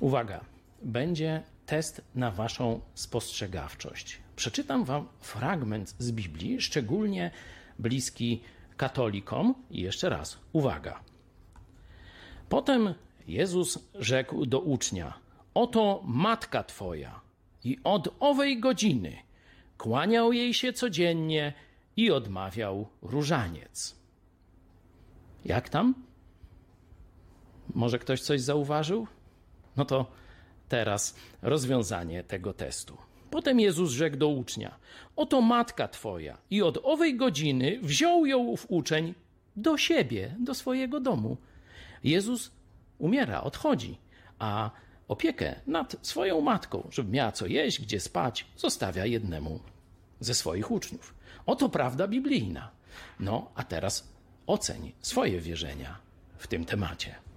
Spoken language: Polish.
Uwaga, będzie test na waszą spostrzegawczość. Przeczytam wam fragment z Biblii, szczególnie bliski katolikom. I jeszcze raz, uwaga. Potem Jezus rzekł do ucznia: Oto matka twoja, i od owej godziny kłaniał jej się codziennie i odmawiał różaniec. Jak tam? Może ktoś coś zauważył? No to teraz rozwiązanie tego testu. Potem Jezus rzekł do ucznia: Oto matka twoja, i od owej godziny wziął ją w uczeń do siebie, do swojego domu. Jezus umiera, odchodzi, a opiekę nad swoją matką, żeby miała co jeść, gdzie spać, zostawia jednemu ze swoich uczniów. Oto prawda biblijna. No, a teraz oceń swoje wierzenia w tym temacie.